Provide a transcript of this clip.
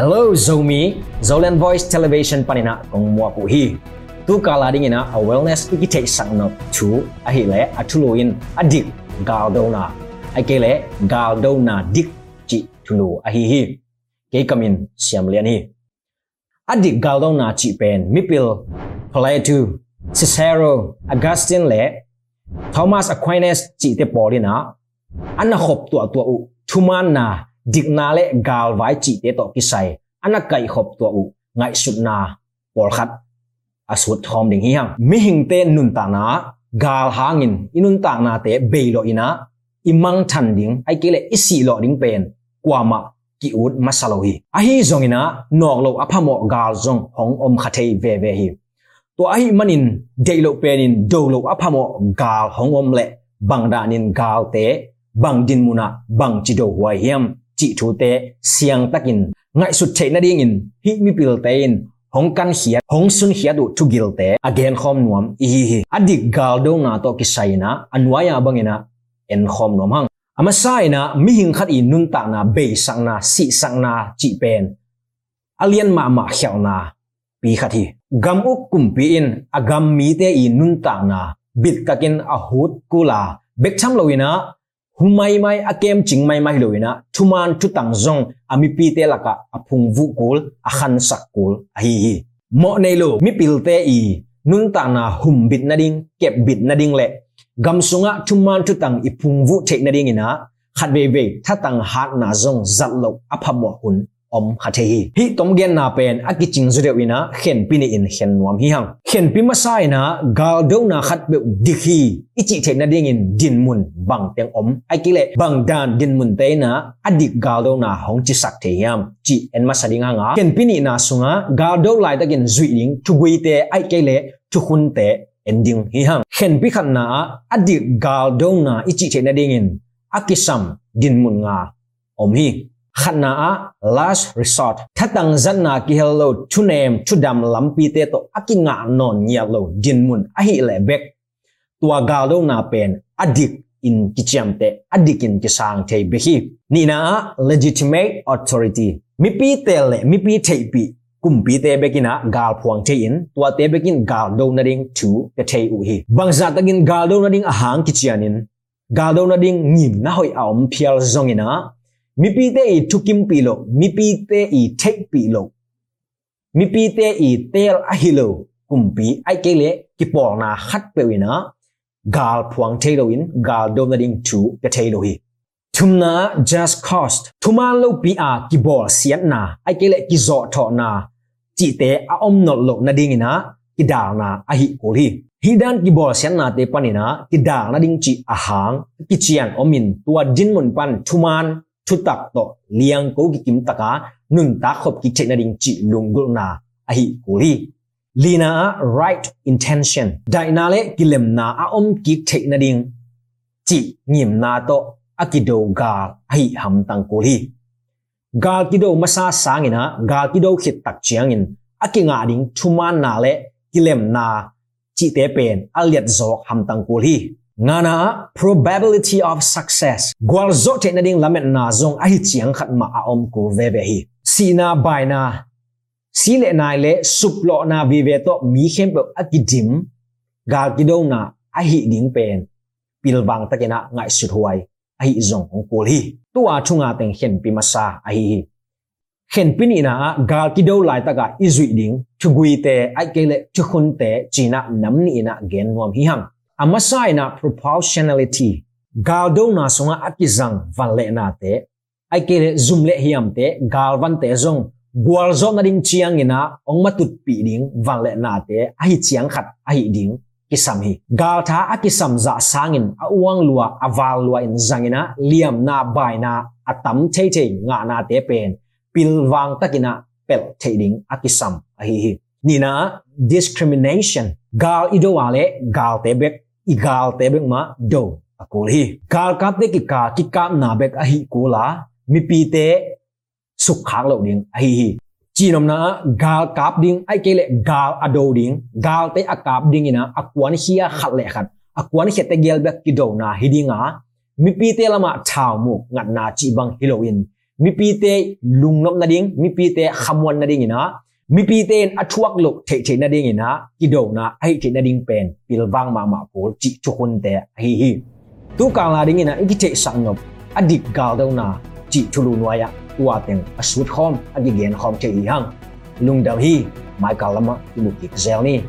Hello Zomi, Zolan Voice Television panina kong mua ku hi. Tu kala ding ina a wellness iki take sang no tu a hi le a tu in a dik gal do na. Ai ke le gal do na dik chi tu lu a hi hi. Ke kamin siam lian hi. Adik Galdo na chi pen mipil Plato, Cicero, Augustine le Thomas Aquinas chi te polina. Anna khop tu tu u thuman na dikna le gal vai chi te to ki sai ana kai khop tu u ngai sut na por khat asut thom ding hi hang mi hing te nun ta na gal hangin inun ta na te beilo ina imang than ding ai kele isi lo ding pen kwa ma ki ut masalo hi. A hi zong ina nok lo aphamo gal zong hong om khathei ve ve hi. To a hi manin, dei lo penin do lo aphamo gal hong om le. Bangdanin gal te, bang din muna, bang chi do huai hiam, chi thu te, siang takin ngai su the na ding in, hi mi pil te in. Hong kan hia, hong sun hia du tu gil te. Again khom nuam i hi hi. Adik gal do na to ki saina anwaya bangina en khom nuam hang ama saina mi hing khat i nun ta na, be sang na, si sang na, chi pen. Alian ma ma khiao na, pi khat hi. Gam u kum pi in agam mi te i nun ta na, bit kakin a hut kula bek cham loina humai mai akem ching mai mai loina thuman thu tang zong ami pi te laka aphung vu kul, a khan sak kul, a hi hi. Mo nei lo, mi pil te i nun ta na hum bit na ding, kep bit na ding le gam sunga thuman tu tang i phung vu the na ding ina. Khat ve ve, tha tang hat na zong zat lo apha mo hun om khathe hi. Hi tom gen na pen aki ching zure wina khen pini in khen nuam hi hang. Khen pi ma sai na gal do na khat be dikhi ichi the na ding in din mun bang teng om. Ai kile bang dan din mun te na adik gal do na hong chi sak the yam chi en ma sadinga nga khen pini na sunga, gal do lai takin zui ding tu gui te, ai kile tu hun te ending hi hang. Khen pi khan na adik gal dong na ichi che na dingin. Akisam din mun nga. Om hi. Khan na, last resort. Thatang zanna ki hello thunem thudam lampi te to akinga non nya lo dinmun a hi le bek. Tua galo na pen adik in kicham te adik in kisang te behi ni na, legitimate authority. Mi pi te le, mi pi te pi kum pi te a gal phuang te in tua te bekin gal do na ding tu ke te u hi. Bangza tagin gal do na ding ahang kichianin gal do na ding ngim na hoi aum phial zongina mi pi te i thukim pi lo mi pi te i thek pi lo mi pi te i tel a hi lo kum pi ai ke le ki por na khat pe wi na gal phuang te lo in gal do na ding tu ke te lo hi. Thumna just cost. Thuman lo pi a ki bol sian na ai ke le ki zo tho na chỉ tế a om no lo na ding ina ki dal na a hi ko hi hi dan ki bol sian na te panina ki dal na ding chi a hang ki chian omin tua din mun pan thuman thu tak to liang ko ki kim taka nun ta khop ki che na ding chi lungul na a hi ko li lina right intention dai na le kilem na a om ki che na ding chi ngim na to akido ga hi ham tang ko li gal kido masa sangina gal kido khit tak chiangin akinga ding thuman na le, kilem na chi te pen, aliat zok ham tang kul li ngana probability of success. Gwal zo te na ding lamet na zong a hi chiang khat ma a om kul ve ve hi. Sina bai na, si le nai le, sup lo na vi ve to mi khem pe akidim gal ki do na a hi ding pen. Pil takena ngai sut huai ai zong ong kul hi tu a thunga teng hen pi masa ai hi. Hen hen pin ina gal ki do lai ta ga izui ding thu gui te, ai ke le thu khun te, china nam ni na gen nuam hi hang. Amasai na proportionality. Gal do na songa akizang van le na te. Ai ke zoom le hiam te, gal van te zong. Gwal zo na ding chiang ina, ong matut pi ding van le na te. A chiang khat ai ding kisam hi. Gal tha akisam za sangin, a uang lua aval lua in zangina, liam na bai na atam thei thei, nga na te pen. Pil wang takina, pel thei ding akisam a hi hi. Nina, discrimination. Gal ido wale, gal te bek igal te bek ma, do akul hi. Gal kap te ki ka, ki kap na bek a hi kula, mi pi te suk khak lo ding a hi hi. Chinom na gal kap ding ai kele gal ado ding gal te akap ding ina akwan hia khat le khat akwan khete gel bek ki do na hidinga mi pi te lama thau mu ngat na chi bang heroin mi pi te lungnom na ding mi pi te khamwan na ding ina mi pi ten athuak lo the the na ding ina ki do na ai the na ding pen pil wang ma ma ko chi chukun te hi hi tu ka la ding ina iki the sang ngop adik gal do na chi chulu noya tua teng asut khom agi gen khom che hi hang lung dam hi mai kalama ki mu ki zel ni